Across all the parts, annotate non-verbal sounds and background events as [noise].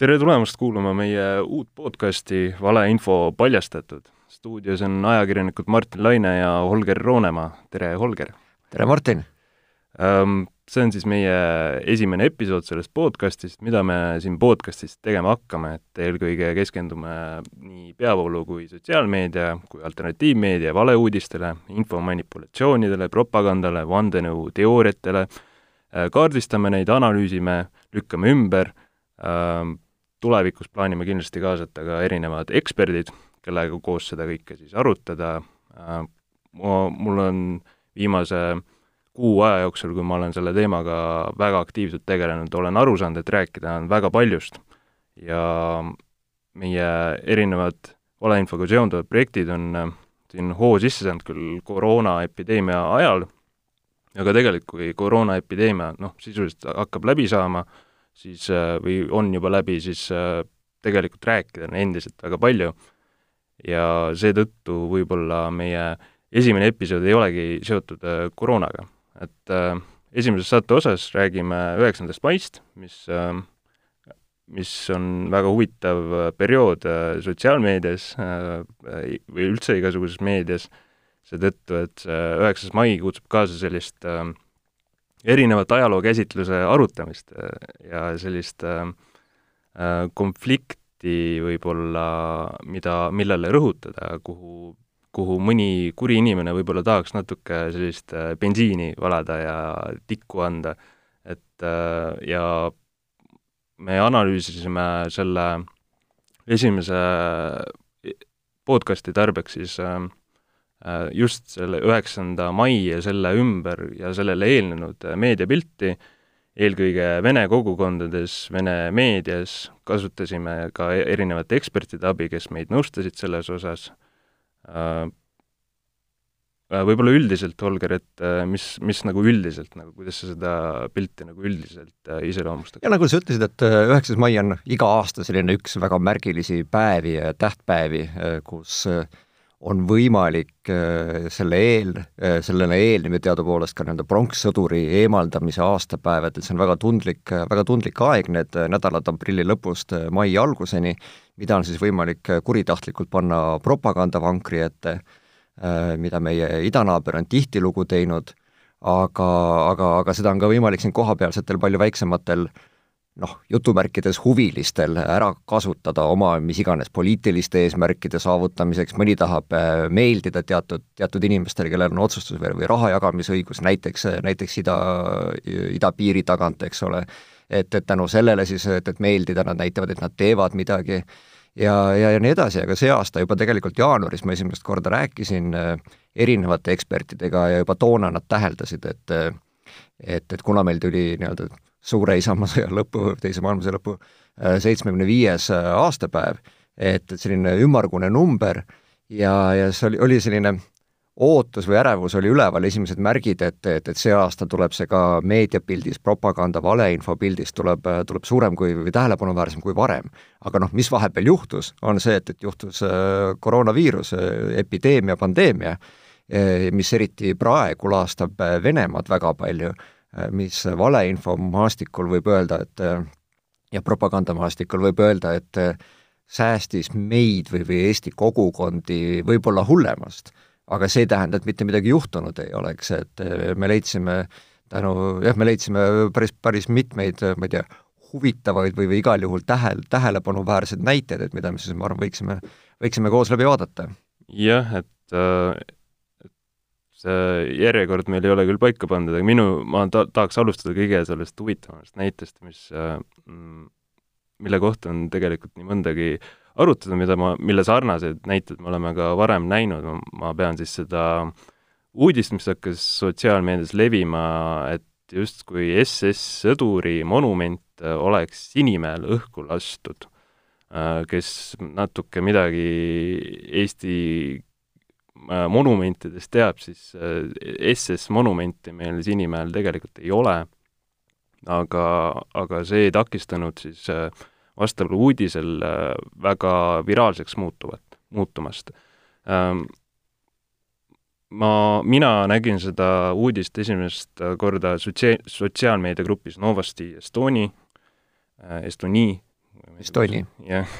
tere tulemast kuulama meie uut podcasti Valeinfo paljastatud. stuudios on ajakirjanikud Martin Laine ja Holger Roonemaa, tere Holger! tere Martin! See on siis meie esimene episood sellest podcastist, mida me siin podcastis tegema hakkame, et eelkõige keskendume nii peavoolu kui sotsiaalmeedia kui alternatiivmeedia valeuudistele, infomanipulatsioonidele, propagandale, vandenõuteooriatele, kaardistame neid, analüüsime, lükkame ümber, tulevikus plaanime kindlasti kaasata ka erinevad eksperdid, kellega koos seda kõike siis arutada, mul on viimase kuu aja jooksul, kui ma olen selle teemaga väga aktiivselt tegelenud, olen aru saanud, et rääkida on väga paljust. Ja meie erinevad valeinfoga seonduvad projektid on äh, siin hoo sisse saanud küll koroonaepideemia ajal, aga tegelikult, kui koroonaepideemia noh, sisuliselt hakkab läbi saama, siis äh, või on juba läbi, siis äh, tegelikult rääkida on endiselt väga palju. Ja seetõttu võib-olla meie esimene episood ei olegi seotud koroonaga. Et äh, esimeses saate osas räägime üheksandast maist, mis äh, mis on väga huvitav äh, periood äh, sotsiaalmeedias äh, või üldse igasuguses meedias, seetõttu, et see üheksas mai kutsub kaasa sellist äh, erinevat ajalookäsitluse arutamist äh, ja sellist äh, äh konflikti võib-olla, mida, millele rõhutada, kuhu kuhu mõni kuri inimene võib-olla tahaks natuke sellist bensiini valada ja tikku anda, et ja me analüüsisime selle esimese podcasti tarbeks siis äh, just selle üheksanda mai ja selle ümber ja sellele eelnenud meediapilti, eelkõige vene kogukondades, vene meedias, kasutasime ka e-, erinevate ekspertide abi, kes meid nõustasid selles osas Äh, äh, võib-olla üldiselt, Holger, et äh, mis, mis nagu üldiselt nagu, kuidas sa seda pilti nagu üldiselt iseloomustad? ja nagu sa ütlesid, et üheksas mai on iga aasta selline üks väga märgilisi päevi ja tähtpäevi, kus on võimalik selle eel, sellele eelnev ju teadupoolest ka nii-öelda pronkssõduri eemaldamise aastapäev, et, et see on väga tundlik, väga tundlik aeg, need nädalad aprilli lõpust mai alguseni, mida on siis võimalik kuritahtlikult panna propagandavankri ette, äh, mida meie idanaaber on tihtilugu teinud, aga, aga, aga seda on ka võimalik siin kohapealsetel palju väiksematel noh, jutumärkides huvilistel ära kasutada oma mis iganes poliitiliste eesmärkide saavutamiseks, mõni tahab äh, meeldida teatud, teatud inimestele, kellel on otsustus- või, või raha jagamisõigus, näiteks, näiteks ida, idapiiri tagant, eks ole, et, et tänu sellele siis, et, et meeldida, nad näitavad, et nad teevad midagi ja, ja, ja nii edasi, aga see aasta juba tegelikult jaanuaris ma esimest korda rääkisin äh, erinevate ekspertidega ja juba toona nad täheldasid, et et, et kuna meil tuli nii-öelda suure isamaasõja lõpu, teise maailmasõja lõpu äh, seitsmekümne viies aastapäev, et, et selline ümmargune number ja, ja see oli, oli selline ootus või ärevus oli üleval, esimesed märgid, et, et, et see aasta tuleb see ka meediapildis, propaganda, valeinfo pildis tuleb, tuleb suurem kui, või tähelepanuväärsem kui varem. aga noh, mis vahepeal juhtus, on see, et, et juhtus äh, koroonaviirus, äh, epideemia, pandeemia, äh, mis eriti praegu laastab Venemaad väga palju, mis valeinfo maastikul võib öelda, et ja propagandamaastikul võib öelda, et säästis meid või, või Eesti kogukondi võib-olla hullemast aga see ei tähenda, et mitte midagi juhtunud ei oleks, et me leidsime tänu, jah, me leidsime päris, päris mitmeid, ma ei tea, huvitavaid või, või igal juhul tähel, tähelepanuväärseid näiteid, et mida me siis, ma arvan, võiksime, võiksime koos läbi vaadata. jah, et äh, see järjekord meil ei ole küll paika pandud, aga minu, ma ta-, tahaks alustada kõige sellest huvitavamast näitest, mis äh, mille kohta on tegelikult nii mõndagi äh, arutada, mida ma, mille sarnaseid näiteid me oleme ka varem näinud, ma pean siis seda uudist, mis hakkas sotsiaalmeedias levima, et justkui SS-sõduri monument oleks Sinimäel õhku lastud, kes natuke midagi Eesti äh, monumentidest teab, siis äh, SS-monumenti meil Sinimäel tegelikult ei ole, aga, aga see ei takistanud siis äh, vastaval uudisel äh, väga viraalseks muutuvat, muutumast. Ähm, ma, mina nägin seda uudist esimest korda sotsia-, sotsiaalmeediagrupis Novosti Estoni, äh, Estoni, vist oli. [laughs] jah,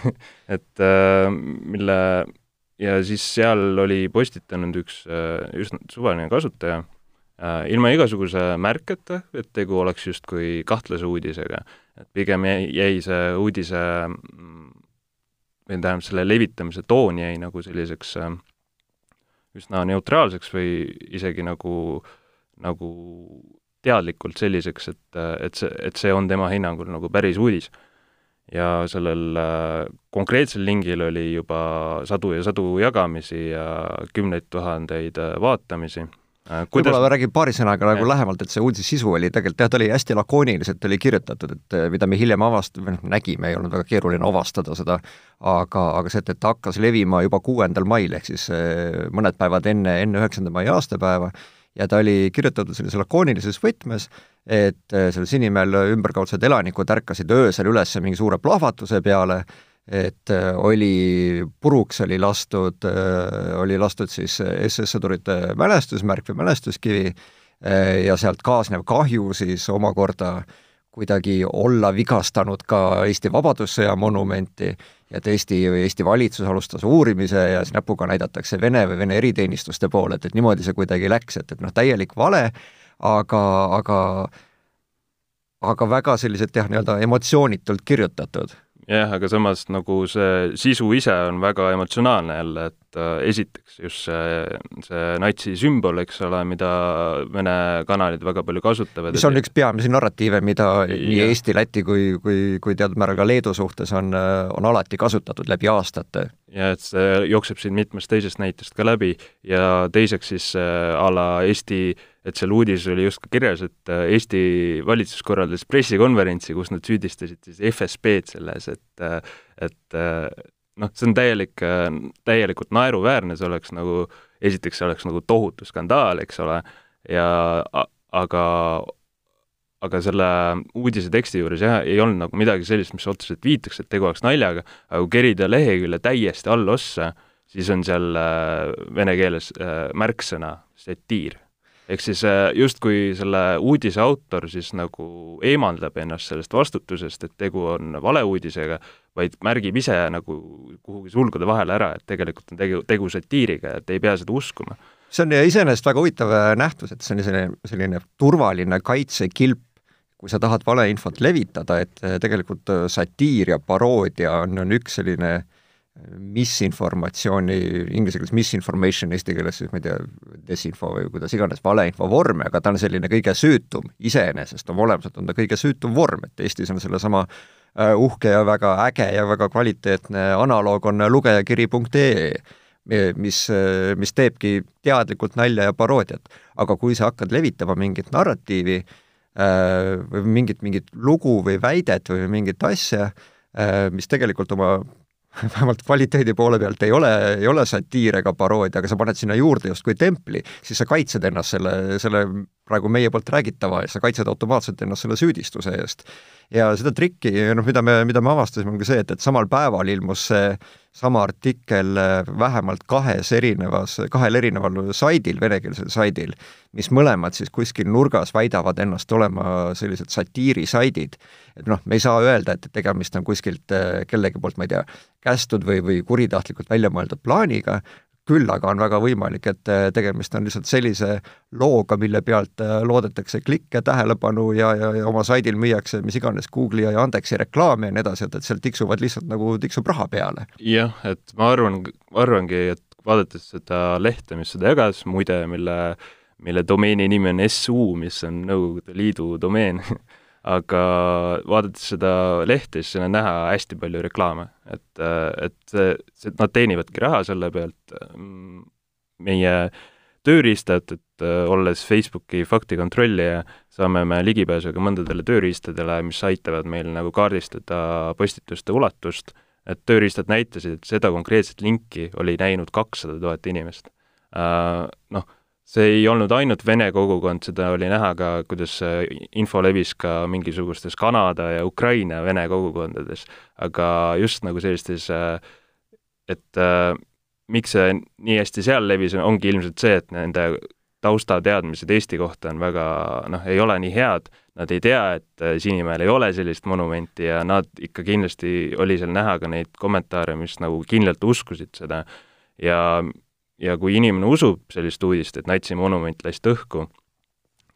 et äh, mille ja siis seal oli postitanud üks äh, üsna suvaline kasutaja äh, ilma igasuguse märketa, et tegu oleks justkui kahtlase uudisega. et pigem jäi, jäi see uudise mm, või tähendab, selle levitamise toon jäi nagu selliseks äh, üsna neutraalseks või isegi nagu, nagu teadlikult selliseks, et, et see, et see on tema hinnangul nagu päris uudis. Ja sellel äh, konkreetsel lingil oli juba sadu ja sadu jagamisi ja kümneid tuhandeid äh, vaatamisi. Äh, kuidas... võib-olla räägib paari sõnaga nagu lähemalt, et see uudise sisu oli tegelikult jah, ta oli hästi lakooniliselt oli kirjutatud, et mida me hiljem avast-, või noh, nägime, ei olnud väga keeruline avastada seda, aga, aga see, et, et ta hakkas levima juba kuuendal mail, ehk siis mõned päevad enne, enne üheksanda mai aastapäeva, ja ta oli kirjutatud sellises lakoonilises võtmes, et seal Sinimäel ümberkaudsed elanikud ärkasid öösel üles mingi suure plahvatuse peale, et äh, oli, puruks oli lastud, äh, oli lastud siis SS-sõdurite mälestusmärk või mälestuskivi äh, ja sealt kaasnev kahju siis omakorda kuidagi olla vigastanud ka Eesti Vabadussõja monumenti et Eesti, Eesti valitsus alustas uurimise ja siis näpuga näidatakse Vene või Vene eriteenistuste poole, et, et niimoodi see kuidagi läks, et, et noh, täielik vale, aga, aga aga väga sellised jah, nii-öelda emotsioonitult kirjutatud. Jah, aga samas nagu see sisu ise on väga emotsionaalne jälle, et äh, esiteks just see, see natsi sümbol, eks ole, mida Vene kanalid väga palju kasutavad. mis on üks peamisi narratiive, mida ja. nii Eesti, Läti kui, kui, kui teatud määral ka Leedu suhtes on, on alati kasutatud läbi aastate. ja et see jookseb siin mitmest teisest näitest ka läbi ja teiseks siis äh, a la Eesti äh, et seal uudises oli just ka kirjas, et äh, Eesti valitsus korraldas pressikonverentsi, kus nad süüdistasid siis FSB-d selles, et äh, et äh, noh, see on täielik, täielikult naeruväärne, see oleks nagu, esiteks see oleks nagu tohutu skandaal, eks ole, ja aga aga selle uudise teksti juures jah, ei olnud nagu midagi sellist, mis otseselt viitaks, et tegu oleks naljaga, aga kui kerida lehekülje täiesti allossa, siis on seal vene keeles märksõna satiir ehk siis äh, justkui selle uudise autor siis nagu eemaldab ennast sellest vastutusest, et tegu on valeuudisega, vaid märgib ise nagu kuhugi sulgude vahele ära, et tegelikult on tegu, tegu satiiriga, et ei pea seda uskuma. see on iseenesest väga huvitav äh, nähtus, et see on selline, selline turvaline kaitsekilp, kui sa tahad valeinfot levitada, et äh, tegelikult satiir ja paroodia on, on üks selline äh, misinformatsiooni, inglise keeles misinformation, eesti keeles siis ma ei tea, desinfo või kuidas iganes, valeinfo vorm, aga ta on selline kõige süütum, iseenesest oma olemuselt on ta kõige süütum vorm, et Eestis on sellesama äh, uhke ja väga äge ja väga kvaliteetne analoog on lugejakiri.ee, mis, mis teebki teadlikult nalja ja paroodiat. aga kui sa hakkad levitama mingit narratiivi äh, või mingit, mingit lugu või väidet või mingit asja, äh, mis tegelikult oma [laughs] vähemalt kvaliteedi poole pealt ei ole, ei ole satiir ega paroodia, aga sa paned sinna juurde justkui templi, siis sa kaitsed ennast selle, selle praegu meie poolt räägitava eest, sa kaitsed automaatselt ennast selle süüdistuse eest. ja seda trikki, noh, mida me, mida me avastasime, on ka see, et, et samal päeval ilmus see sama artikkel äh, vähemalt kahes erinevas, kahel erineval saidil, venekeelsel saidil, mis mõlemad siis kuskil nurgas väidavad ennast olema sellised satiirisaidid. et noh, me ei saa öelda, et tegemist on kuskilt äh, kellegi poolt, ma ei tea, kästud või, või kuritahtlikult välja mõeldud plaaniga, küll aga on väga võimalik, et äh, tegemist on lihtsalt sellise looga, mille pealt äh, loodetakse klikke, tähelepanu ja, ja, ja oma saidil müüakse mis iganes Google'i ja Yandexi reklaame ja nii edasi, et, et sealt tiksuvad lihtsalt nagu tiksub raha peale. jah, et ma arvan, arvangi, et vaadates seda lehte, mis seda jagas, muide, mille mille domeeni nimi on SU, mis on Nõukogude Liidu domeen [laughs] aga vaadates seda lehte, siis seal on näha hästi palju reklaame, et, et see, see, nad teenivadki raha selle pealt, meie tööriistad, et olles Facebooki faktikontrollija, saame me ligipääsu ka mõndadele tööriistadele, mis aitavad meil nagu kaardistada postituste ulatust, et tööriistad näitasid, et seda konkreetset linki oli näinud kakssada tuhat inimest. Noh see ei olnud ainult vene kogukond, seda oli näha ka, kuidas info levis ka mingisugustes Kanada ja Ukraina vene kogukondades, aga just nagu sellistes, et äh, miks see nii hästi seal levis, ongi ilmselt see, et nende taustateadmised Eesti kohta on väga noh, ei ole nii head, nad ei tea, et äh, Sinimäel ei ole sellist monumenti ja nad ikka kindlasti, oli seal näha ka neid kommentaare, mis nagu kindlalt uskusid seda. ja, ja kui inimene usub sellist uudist, et Natsi monument lasti õhku,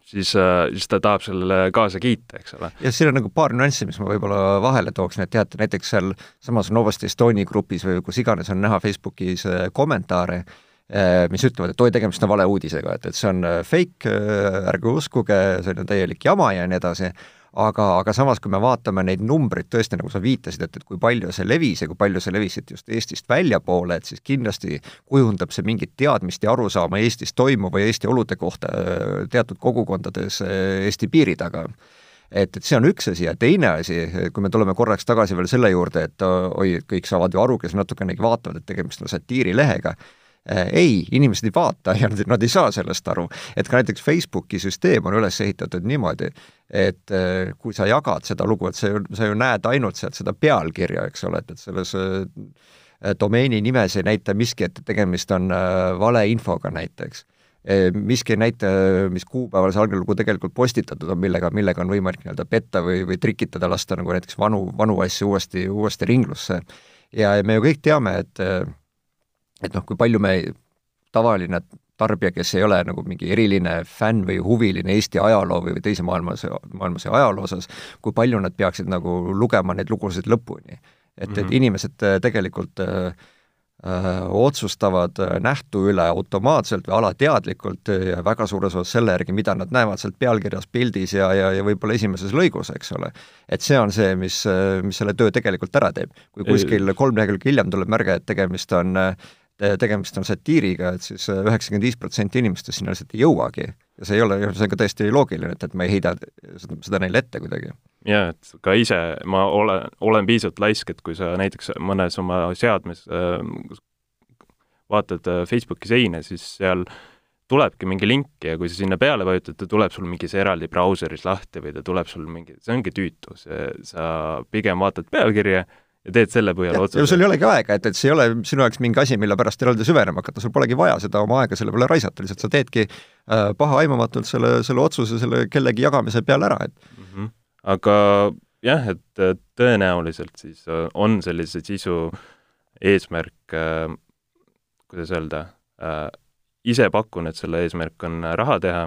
siis, äh, siis ta tahab sellele kaasa kiita, eks ole. ja siin on nagu paar nüanssi, mis ma võib-olla vahele tooksin, et teate, näiteks seal samas Novosti Estonia grupis või kus iganes on näha Facebookis kommentaare, Äh, mis ütlevad, et oi, tegemist on valeuudisega, et, et see on äh, fake, äh, ärge uskuge, see on täielik jama ja nii edasi, aga, aga samas, kui me vaatame neid numbreid tõesti, nagu sa viitasid, et, et kui palju see levis ja kui palju see levis just Eestist väljapoole, et siis kindlasti kujundab see mingit teadmist ja arusaama Eestis toimuva ja Eesti olude kohta teatud kogukondades Eesti piiri taga. Et, et see on üks asi ja teine asi, kui me tuleme korraks tagasi veel selle juurde, et oi, kõik saavad ju aru, kes natukenegi vaatavad, et tegemist on satiirilehega Äh, ei, inimesed ei vaata ja nad, ei saa sellest aru. et ka näiteks Facebooki süsteem on üles ehitatud niimoodi, et äh, kui sa jagad seda lugu, et sa ju, sa ju näed ainult sealt seda pealkirja, eks ole, et, et selles äh, domeeni nimes ei näita miski, et tegemist on valeinfoga näiteks miski ei näita, mis kuupäeval see algne lugu tegelikult postitatud on, millega, millega on võimalik nii-öelda petta või, või trikitada, lasta nagu näiteks vanu, vanu asju uuesti, uuesti ringlusse. ja me ju kõik teame, et et noh, kui palju me, tavaline tarbija, kes ei ole nagu mingi eriline fänn või huviline Eesti ajaloo või teise maailmasõja, maailmasõja ajaloo osas, kui palju nad peaksid nagu lugema neid lugusid lõpuni. et mm, -hmm. et mhm. inimesed äh, tegelikult äh, äh, otsustavad äh, nähtu üle automaatselt või alateadlikult ja väga suures osas selle järgi, mida nad näevad sealt pealkirjas, pildis ja, ja, ja võib-olla esimeses lõigus, eks ole. et see on see, mis, mis selle töö tegelikult ära teeb. kui kuskil kolm lehekülge hiljem tuleb märge, et tegemist on äh, tegemist on satiiriga, et siis äh, üheksakümmend viis protsenti inimestest sinna lihtsalt ei jõuagi. ja see ei ole, see on ka täiesti loogiline, et, et ma ei heida seda, seda neile ette kuidagi. jaa, et ka ise ma olen, olen piisavalt laisk, et kui sa näiteks mõnes oma seadmes äh, vaatad äh, Facebooki seina, siis seal tulebki mingi link ja kui sa sinna peale vajutad, ta tuleb sul mingis eraldi brauseris lahti või ta tuleb sul mingi, see ongi tüütu, see, sa pigem vaatad pealkirja ja teed selle põhjal otsuse. ja sul ei olegi aega, et, et see ei ole sinu jaoks mingi asi, mille pärast eraldi süvenema hakata, sul polegi vaja seda oma aega selle peale raisata, lihtsalt sa teedki äh, pahaaimamatult selle, selle otsuse selle kellegi jagamise peale ära, et mm. -hmm. aga jah, et tõenäoliselt siis äh, on sellise sisu eesmärk äh,, kuidas öelda äh,, ise pakun, et selle eesmärk on raha teha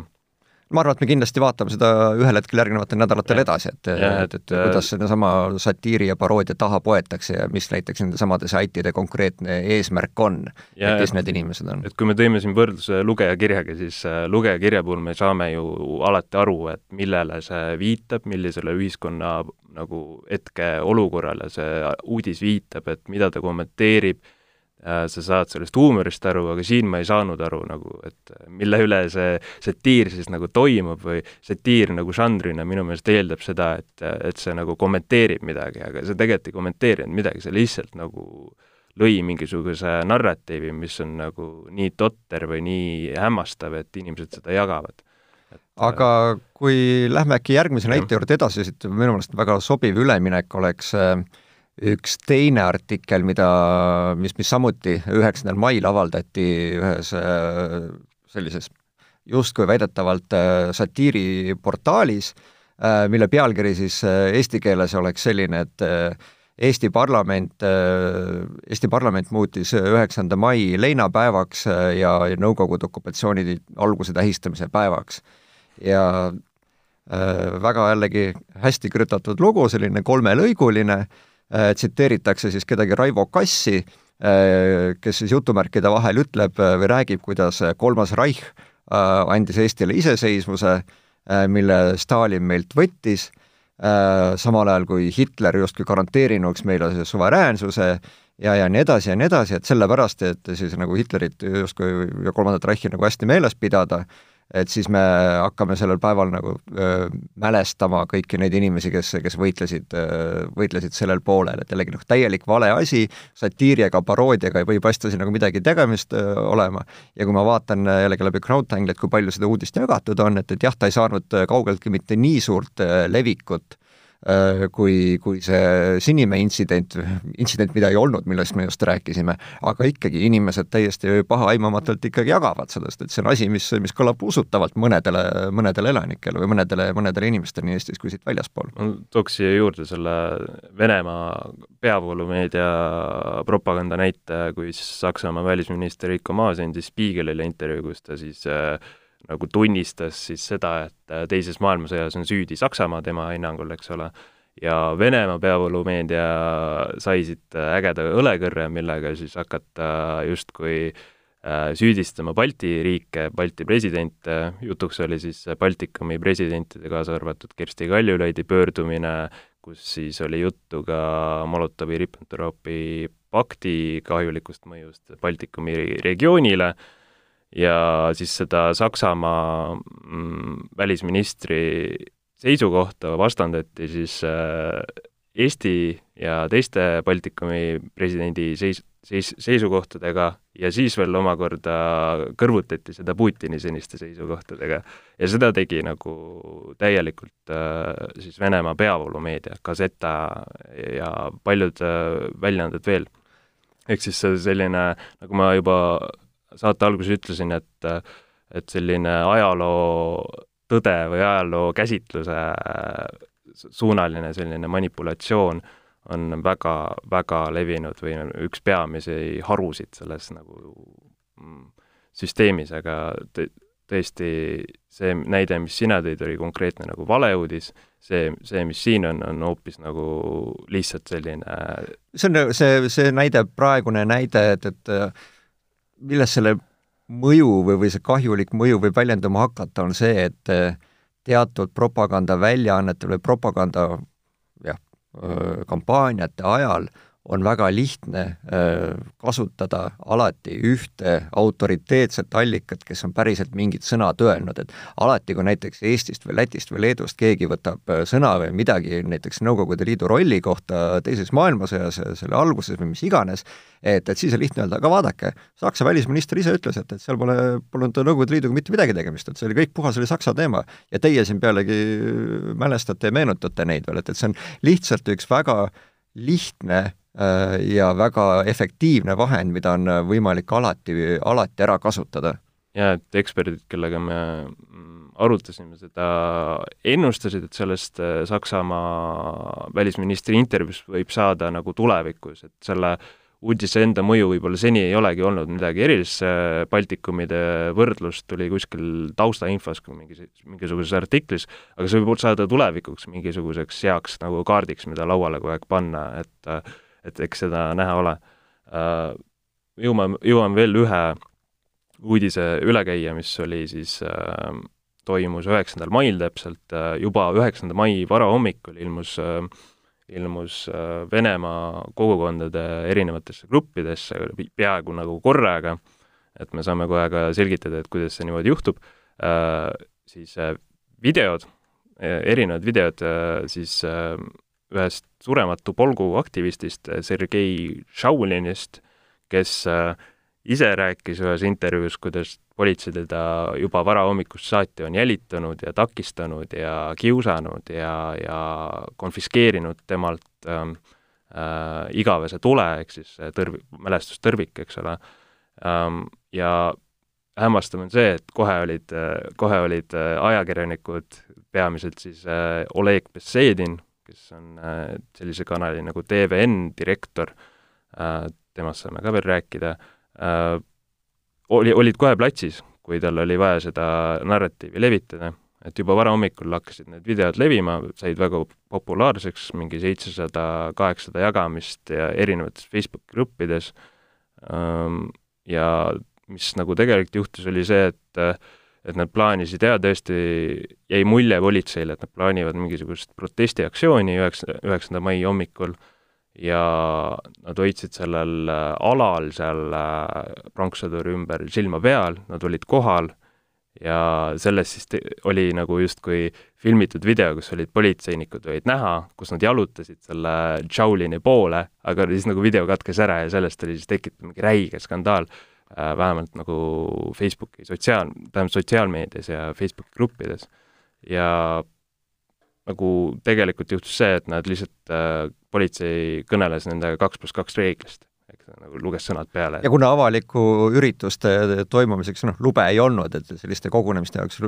ma arvan, et me kindlasti vaatame seda ühel hetkel järgnevatel nädalatel edasi, et, et, et kuidas sedasama satiiri ja paroodia taha poetakse ja mis näiteks nende samade saitide konkreetne eesmärk on, et kes need inimesed on. et kui me tõime siin võrdluse lugejakirjaga, siis äh, lugejakirja puhul me saame ju alati aru, et millele see viitab, millisele ühiskonna nagu hetkeolukorrale see uudis viitab, et mida ta kommenteerib Äh, sa saad sellest huumorist aru, aga siin ma ei saanud aru nagu, et äh, mille üle see satiir siis nagu toimub või satiir nagu žanrina minu meelest eeldab seda, et, et see nagu kommenteerib midagi, aga see tegelikult ei kommenteerinud midagi, see lihtsalt nagu lõi mingisuguse narratiivi, mis on nagu nii totter või nii hämmastav, et inimesed seda jagavad. aga kui lähme äkki järgmise näite juurde edasi, siit minu meelest väga sobiv üleminek oleks äh, üks teine artikkel, mida, mis, mis samuti üheksandal mail avaldati ühes äh, sellises justkui väidetavalt äh, satiiriportaalis, äh, mille pealkiri siis eesti keeles oleks selline, et Eesti parlament, Eesti parlament muutis üheksanda mai leinapäevaks ja, Nõukogude okupatsiooni alguse tähistamise päevaks. ja väga jällegi hästi kirjutatud lugu, selline kolmelõiguline tsiteeritakse siis kedagi Raivo Kassi, äh, kes siis jutumärkide vahel ütleb äh, või räägib, kuidas kolmas Reich andis Eestile iseseisvuse, mille Stalin meilt võttis, samal ajal kui Hitler justkui garanteerinuks meile suveräänsuse ja, ja nii edasi ja nii edasi, et sellepärast, et siis nagu Hitlerit justkui ja kolmandat Reichi nagu hästi meeles pidada, et siis me hakkame sellel päeval nagu öö, mälestama kõiki neid inimesi, kes, kes võitlesid, võitlesid sellel poolel, et jällegi noh, täielik vale asi, satiiri ega paroodiaga ei või paista siin nagu midagi tegemist öö, olema, ja kui ma vaatan jällegi läbi Crowdtangli, et kui palju seda uudist jagatud on, et, et jah, ta ei saanud kaugeltki mitte nii suurt öö, levikut, kui, kui see Sinimäe intsident, intsident, mida ei olnud, millest me just rääkisime, aga ikkagi inimesed täiesti pahaaimamatult ikkagi jagavad seda, sest et see on asi, mis, mis kõlab usutavalt mõnedele, mõnedele elanikele või mõnedele, mõnedele inimestele nii Eestis kui siit väljaspool. ma tooks siia juurde selle Venemaa peavoolumeedia propaganda näite, kui Saksamaa välisminister Heiko Maas andis Spiegelile intervjuu, kus ta siis äh, nagu tunnistas siis seda, et äh, Teises maailmasõjas on süüdi Saksamaa tema hinnangul, eks ole, ja Venemaa peavoolumeedia sai siit äh, ägeda õlekõrre, millega siis hakata justkui äh, süüdistama Balti riike, Balti presidente, jutuks oli siis Baltikumi presidentide, kaasa arvatud Kersti Kaljulaidi pöördumine, kus siis oli juttu ka Molotovi-Ribbentropi pakti kahjulikust mõjust Baltikumi regioonile ja siis seda Saksamaa mm, välisministri seisukohta vastandati siis äh, Eesti ja teiste Baltikumi presidendi seis, seis, seisukohtadega ja siis veel omakorda kõrvutati seda Putini seniste seisukohtadega. ja seda tegi nagu täielikult äh, siis Venemaa peavoolumeedia, Gazeta ja paljud äh, väljaanded veel. ehk siis selline, nagu ma juba saate alguses ütlesin, et et selline ajaloo tõde või ajaloo käsitluse suunaline selline manipulatsioon on väga, väga levinud või üks peamisi harusid selles nagu mm, süsteemis, aga tõesti see näide, mis sina tõid, oli konkreetne nagu valeuudis, see, see, mis siin on, on hoopis nagu lihtsalt selline see on see, see näide, praegune näide, et, et milles selle mõju või, või see kahjulik mõju võib väljenduma hakata, on see, et eh, teatud propagandaväljaannetel või propaganda jah, kampaaniate ajal äh, on väga lihtne äh, kasutada alati ühte autoriteetset allikat, kes on päriselt mingit sõna öelnud, et alati, kui näiteks Eestist või Lätist või Leedust keegi võtab äh, sõna või midagi näiteks Nõukogude Liidu rolli kohta Teises maailmasõjas, selle alguses või mis iganes, et, et siis on lihtne öelda, aga vaadake, Saksa välisminister ise ütles, et, et seal pole, polnud Nõukogude Liiduga mitte midagi tegemist, et see oli kõik puhas, oli Saksa teema. ja teie siin pealegi mälestate ja meenutate neid veel, et, et see on lihtsalt üks väga lihtne ja väga efektiivne vahend, mida on äh, võimalik alati, alati ära kasutada. jaa, et eksperdid, kellega me mm, arutasime seda, ennustasid, et sellest äh, Saksamaa välisministri intervjuust võib saada nagu tulevikus, et selle uudise enda mõju võib-olla seni ei olegi olnud midagi erilist, see Baltikumide võrdlus tuli kuskil taustainfos mingi, mingisuguses artiklis, aga see võib saada tulevikuks mingisuguseks heaks nagu kaardiks, mida lauale kogu aeg panna, et äh, et eks seda näha ole. Äh, jõuame, jõuame veel ühe uudise üle käia, mis oli siis äh, toimus üheksandal mail täpselt, äh, juba üheksanda mai varahommikul ilmus ilmus Venemaa kogukondade erinevatesse gruppidesse peaaegu nagu korraga, et me saame kohe ka selgitada, et kuidas see niimoodi juhtub, siis videod, erinevad videod siis ühest surematu polgu aktivistist Sergei Šaulinist, kes äh, ise rääkis ühes intervjuus, kuidas politsei teda juba varahommikust saati on jälitanud ja takistanud ja kiusanud ja, ja konfiskeerinud temalt äh, igavese tule, ehk siis tõrvi, mälestustõrvik, eks ole. Ähm,, ja hämmastav on see, et kohe olid, kohe olid ajakirjanikud, peamiselt siis Oleg Bessedin, kes on äh, sellise kanali nagu TVN direktor, äh, temast saame ka veel rääkida, äh, oli, olid kohe platsis, kui tal oli vaja seda narratiivi levitada, et juba varahommikul hakkasid need videod levima, said väga populaarseks, mingi seitsesada, kaheksasada jagamist ja erinevates Facebooki gruppides, ähm, ja mis nagu tegelikult juhtus, oli see, et et nad plaanisid ja tõesti jäi mulje politseile, et nad plaanivad mingisugust protestiaktsiooni üheksa, üheksanda mai hommikul ja nad hoidsid sellel äh, alal seal äh, pronkssõduri ümber silma peal, nad olid kohal ja sellest siis te-, oli nagu justkui filmitud video, kus olid politseinikud olid näha, kus nad jalutasid selle Shaolini poole, aga siis nagu video katkes ära ja sellest oli siis tekitatud mingi räige skandaal vähemalt nagu Facebooki sotsiaal, tähendab sotsiaalmeedias ja Facebooki gruppides. ja nagu tegelikult juhtus see, et nad lihtsalt äh,, politsei kõneles nendega kaks pluss kaks reeglist eks nagu luges sõnad peale. ja kuna avaliku ürituste toimumiseks noh, lube ei olnud, et selliste kogunemiste jaoks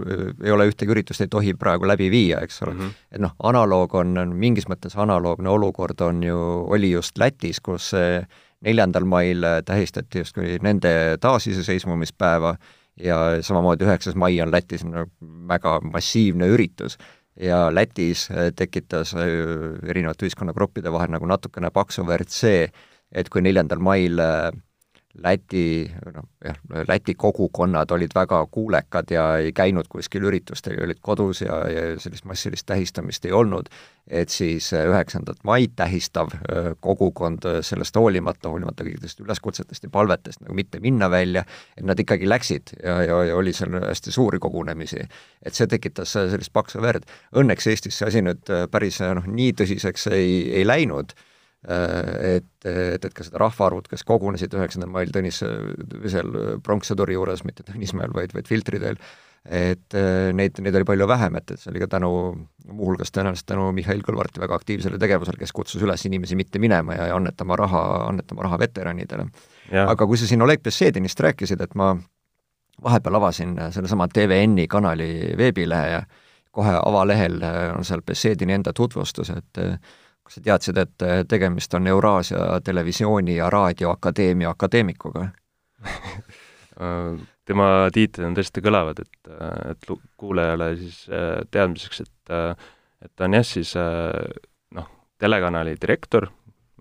ei ole ühtegi üritust, ei tohi praegu läbi viia, eks ole mm, -hmm. et noh, analoog on, on mingis mõttes analoogne olukord on ju, oli just Lätis, kus neljandal mail tähistati justkui nende taasiseseisvumispäeva ja samamoodi üheksas mai on Lätis no, väga massiivne üritus. Ja Lätis tekitas erinevate ühiskonnagruppide vahel nagu natukene paksu verd see, et kui neljandal mail äh, Läti, noh jah, Läti kogukonnad olid väga kuulekad ja ei käinud kuskil üritustel ja olid kodus ja, ja sellist massilist tähistamist ei olnud, et siis äh, üheksandat maid tähistav äh, kogukond sellest hoolimata, hoolimata kõikidest üleskutsetest ja palvetest nagu mitte minna välja, et nad ikkagi läksid ja, ja, ja oli seal hästi suuri kogunemisi. et see tekitas sellist paksu verd. Õnneks Eestis see asi nüüd päris noh, nii tõsiseks ei, ei läinud Äh, et, et, et ka seda rahvaarvud, kes kogunesid üheksandal mail Tõnis, seal pronkssõduri juures, mitte Tõnismäel, vaid, vaid Filtri teel, et äh, neid, neid oli palju vähem, et, et see oli ka tänu, muuhulgas tõenäoliselt tänu Mihhail Kõlvarti väga aktiivsele tegevusele, kes kutsus üles inimesi mitte minema ja, ja annetama raha, annetama raha veteranidele. aga kui sa siin Oleg Bessedinist rääkisid, et ma vahepeal avasin sellesama TVN-i kanali veebilehe ja kohe avalehel on seal Bessedini enda tutvustus, et kas sa teadsid, et äh, tegemist on Euraasia Televisiooni ja Raadioakadeemia akadeemikuga? [laughs] Tema tiitlid on tõesti kõlavad, et, äh, et kuulajale siis äh, teadmiseks, et et ta on jah, siis noh, telekanali direktor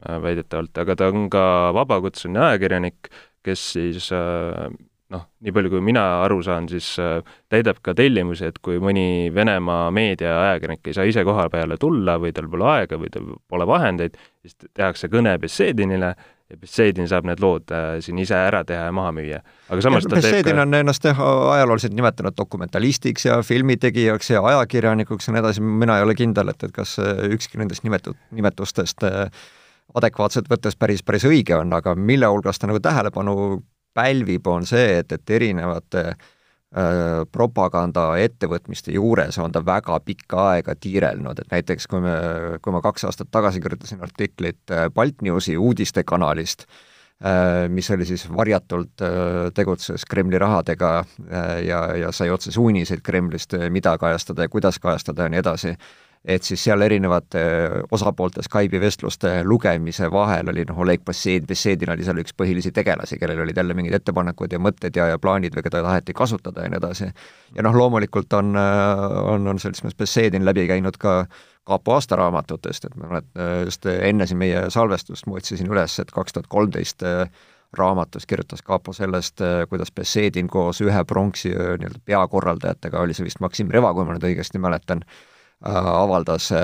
väidetavalt, aga ta on ka vabakutseline ajakirjanik, kes siis noh, nii palju kui mina aru saan, siis äh, täidab ka tellimusi, et kui mõni Venemaa meediaajakirjanik ei saa ise koha peale tulla või tal pole aega või tal pole vahendeid, siis tehakse kõne Bessedinile ja Bessedin saab need lood äh, siin ise ära teha ja maha müüa. aga samas ja, ta Bessedin ka... on ennast jah, ajalooliselt nimetanud dokumentalistiks ja filmitegijaks ja ajakirjanikuks ja nii edasi, mina ei ole kindel, et, et kas äh, ükski nendest nimetud, nimetustest adekvaatselt võttes päris, päris õige on, aga mille hulgas ta nagu tähelepanu pälvib, on see, et, et erinevate äh, propagandaettevõtmiste juures on ta väga pikka aega tiirelnud, et näiteks kui me, kui ma kaks aastat tagasi kirjutasin artiklit äh, Baltnewsi uudistekanalist äh,, mis oli siis varjatult äh,, tegutses Kremli rahadega ja, ja sai otse suuniseid Kremlist, mida kajastada ja kuidas kajastada ja nii edasi et siis seal erinevate osapoolte Skype'i vestluste lugemise vahel oli noh, Oleg Bessed, Bessedin oli seal üks põhilisi tegelasi, kellel olid jälle mingid ettepanekud ja mõtted ja, ja plaanid või keda taheti kasutada ja nii edasi. ja noh, loomulikult on, on, on seltsimees Bessedin läbi käinud ka kapo aastaraamatutest, et ma mäletan, just enne siin meie salvestust ma otsisin üles, et kaks tuhat kolmteist raamatus kirjutas Kapo sellest, kuidas Bessedin koos ühe pronksi nii-öelda peakorraldajatega, oli see vist Maksim Reva, kui ma nüüd õigesti mäletan, avaldas äh,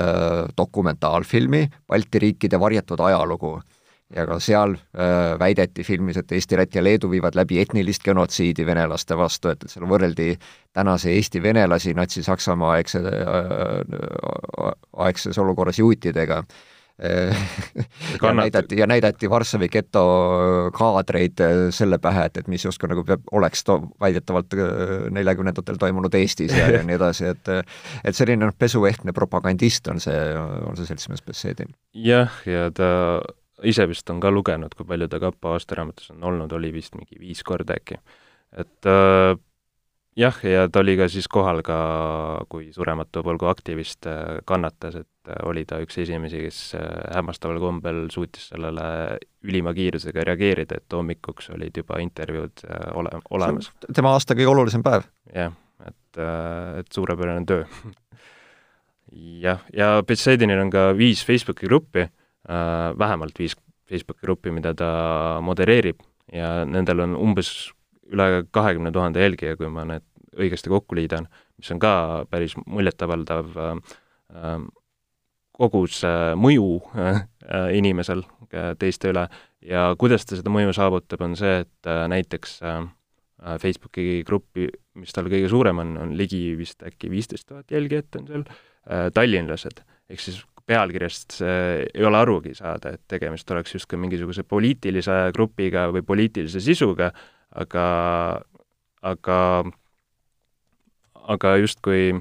dokumentaalfilmi Balti riikide varjatud ajalugu. Ja ka seal äh, väideti filmis, et Eesti, Läti ja Leedu viivad läbi etnilist genotsiidi venelaste vastu, et, et seal võrreldi tänase Eesti venelasi Natsi-Saksamaa aegse äh,, aegses olukorras juutidega. äh, [laughs] ja näidati, ja näidati Varssavi geto kaadreid äh, selle pähe, et, et mis justkui nagu peab, oleks to-, väidetavalt äh, neljakümnendatel toimunud Eestis ja, ja nii edasi, et et selline noh, pesuehtne propagandist on see, on see seltsimees Bessedin. jah, ja ta ise vist on ka lugenud, kui palju ta kapo aastaraamatus on olnud, oli vist mingi viis korda äkki. et äh, jah, ja ta oli ka siis kohal ka, kui Surematu Põlgu aktivist äh, kannatas, et äh, oli ta üks esimesi, kes äh, hämmastaval kombel suutis sellele ülima kiirusega reageerida, et hommikuks olid juba intervjuud ole-, olemas. tema aasta kõige olulisem päev? jah, et, et suurepärane töö jah, ja Betsedinil on ka viis Facebooki gruppi, vähemalt viis Facebooki gruppi, mida ta modereerib ja nendel on umbes üle kahekümne tuhande jälgija, kui ma need õigesti kokku liidan, mis on ka päris muljetavaldav äh, äh, kogus äh, mõju äh, inimesel äh, teiste üle ja kuidas ta seda mõju saavutab, on see, et näiteks Facebooki gruppi, mis tal kõige suurem on, on ligi vist äkki viisteist tuhat jälgijat on seal tallinlased. ehk siis pealkirjast ei ole arugi saada, et tegemist oleks justkui mingisuguse poliitilise grupiga või poliitilise sisuga, aga, aga, aga justkui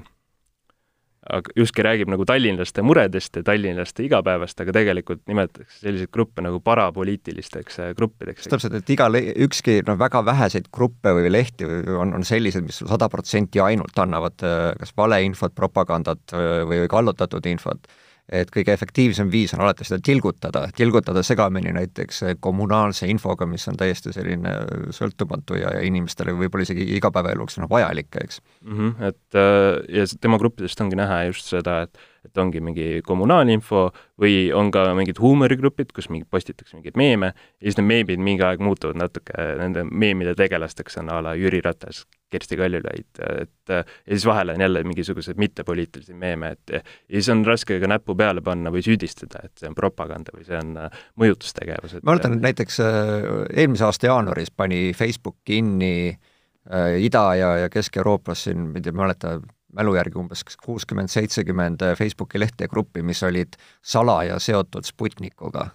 aga justkui räägib nagu tallinlaste muredest ja tallinlaste igapäevast, aga tegelikult nimetatakse selliseid gruppe nagu parapoliitilisteks äh, gruppideks. täpselt, et iga, ükski noh, väga väheseid gruppe või lehti on, on sellised, mis sada protsenti ainult annavad äh, kas valeinfot, propagandat äh, või kallutatud infot et kõige efektiivsem viis on alati seda tilgutada, tilgutada segamini näiteks kommunaalse infoga, mis on täiesti selline sõltumatu ja, ja inimestele võib-olla isegi igapäevaeluks noh, vajalik, eks mm. -hmm, et äh, ja tema gruppidest ongi näha just seda, et et ongi mingi kommunaalinfo või on ka mingid huumorigrupid, kus mingi postitakse mingeid meeme ja siis need meemid mingi aeg muutuvad natuke, nende meemide tegelasteks on a la Jüri Ratas, Kersti Kaljulaid, et ja siis vahel on jälle mingisuguseid mittepoliitilisi meeme, et ja siis on raske ka näppu peale panna või süüdistada, et see on propaganda või see on äh, mõjutustegevus. ma mäletan, et näiteks äh, eelmise aasta jaanuaris pani Facebook kinni äh, Ida- ja, ja Kesk-Euroopas siin, ma ei tea, ma ei mäleta, mälu järgi umbes kuuskümmend, seitsekümmend Facebooki lehte ja gruppi, mis olid salaja seotud Sputnikuga.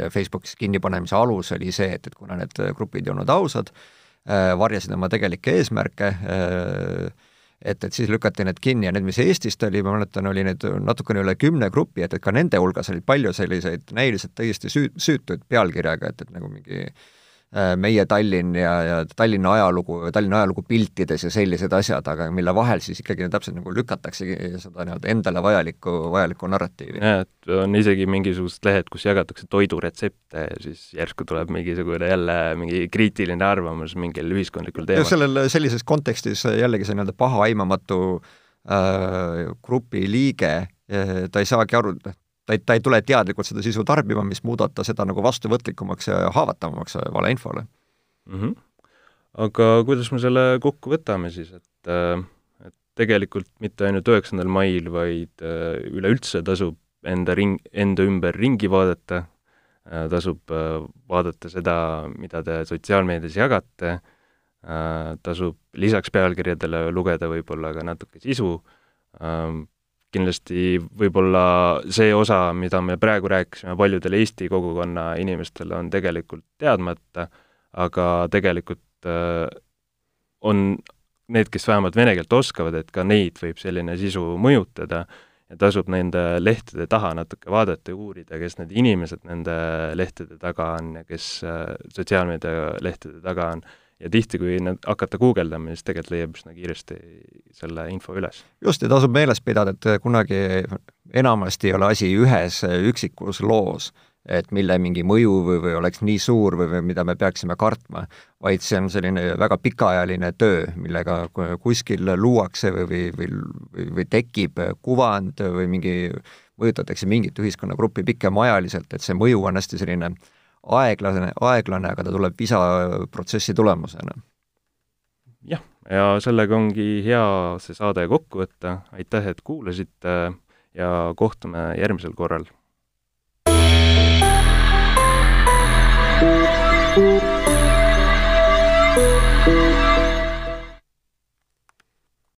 ja Facebookis kinnipanemise alus oli see, et, et kuna need grupid ei olnud ausad, varjasid oma tegelikke eesmärke, et, et siis lükati need kinni ja need, mis Eestist oli, ma mäletan, oli neid natukene üle kümne grupi, et, et ka nende hulgas oli palju selliseid näiliselt täiesti süü-, süütuid pealkirjaga, et, et nagu mingi äh, Äh, meie Tallinn ja, ja Tallinna ajalugu, Tallinna ajalugu piltides ja sellised asjad, aga mille vahel siis ikkagi täpselt nagu lükataksegi seda nii-öelda endale vajalikku, vajalikku narratiivi. jah, et on isegi mingisugused lehed, kus jagatakse toiduretsepte ja siis järsku tuleb mingisugune jälle mingi kriitiline arvamus mingil ühiskondlikul teemal. sellel, sellises kontekstis jällegi see nii-öelda pahaaimamatu äh, grupi liige, äh, ta ei saagi aru, noh, ta ei, ta ei tule teadlikult seda sisu tarbima, mis muudab ta seda nagu vastuvõtlikumaks ja haavatavamaks valeinfole mm. -hmm. aga kuidas me selle kokku võtame siis, et äh, et tegelikult mitte ainult üheksandal mail, vaid äh, üleüldse tasub enda ring, enda ümber ringi vaadata, äh, tasub vaadata seda, mida te sotsiaalmeedias jagate, tasub lisaks pealkirjadele lugeda võib-olla ka natuke sisu, ähm, kindlasti võib-olla see osa, mida me praegu rääkisime, paljudel Eesti kogukonna inimestel on tegelikult teadmata, aga tegelikult äh, on need, kes vähemalt vene keelt oskavad, et ka neid võib selline sisu mõjutada ja tasub nende lehtede taha natuke vaadata ja uurida, kes need inimesed nende lehtede taga on ja kes äh, sotsiaalmeedia lehtede taga on ja tihti, kui nad hakata guugeldama, siis tegelikult leiab üsna kiiresti selle info üles. just, ja tasub meeles pidada, et kunagi enamasti ei ole asi ühes üksikus loos, et mille mingi mõju või, või oleks nii suur või, või mida me peaksime kartma, vaid see on selline väga pikaajaline töö, millega kuskil luuakse või, või, või, või, või tekib kuvand või mingi, mõjutatakse mingit ühiskonnagruppi pikemaajaliselt, et see mõju on hästi selline äh, aeglane, aeglane, aga ta tuleb visa protsessi tulemusena. jah, ja sellega ongi hea see saade kokku võtta, aitäh, et kuulasite ja kohtume järgmisel korral. thank you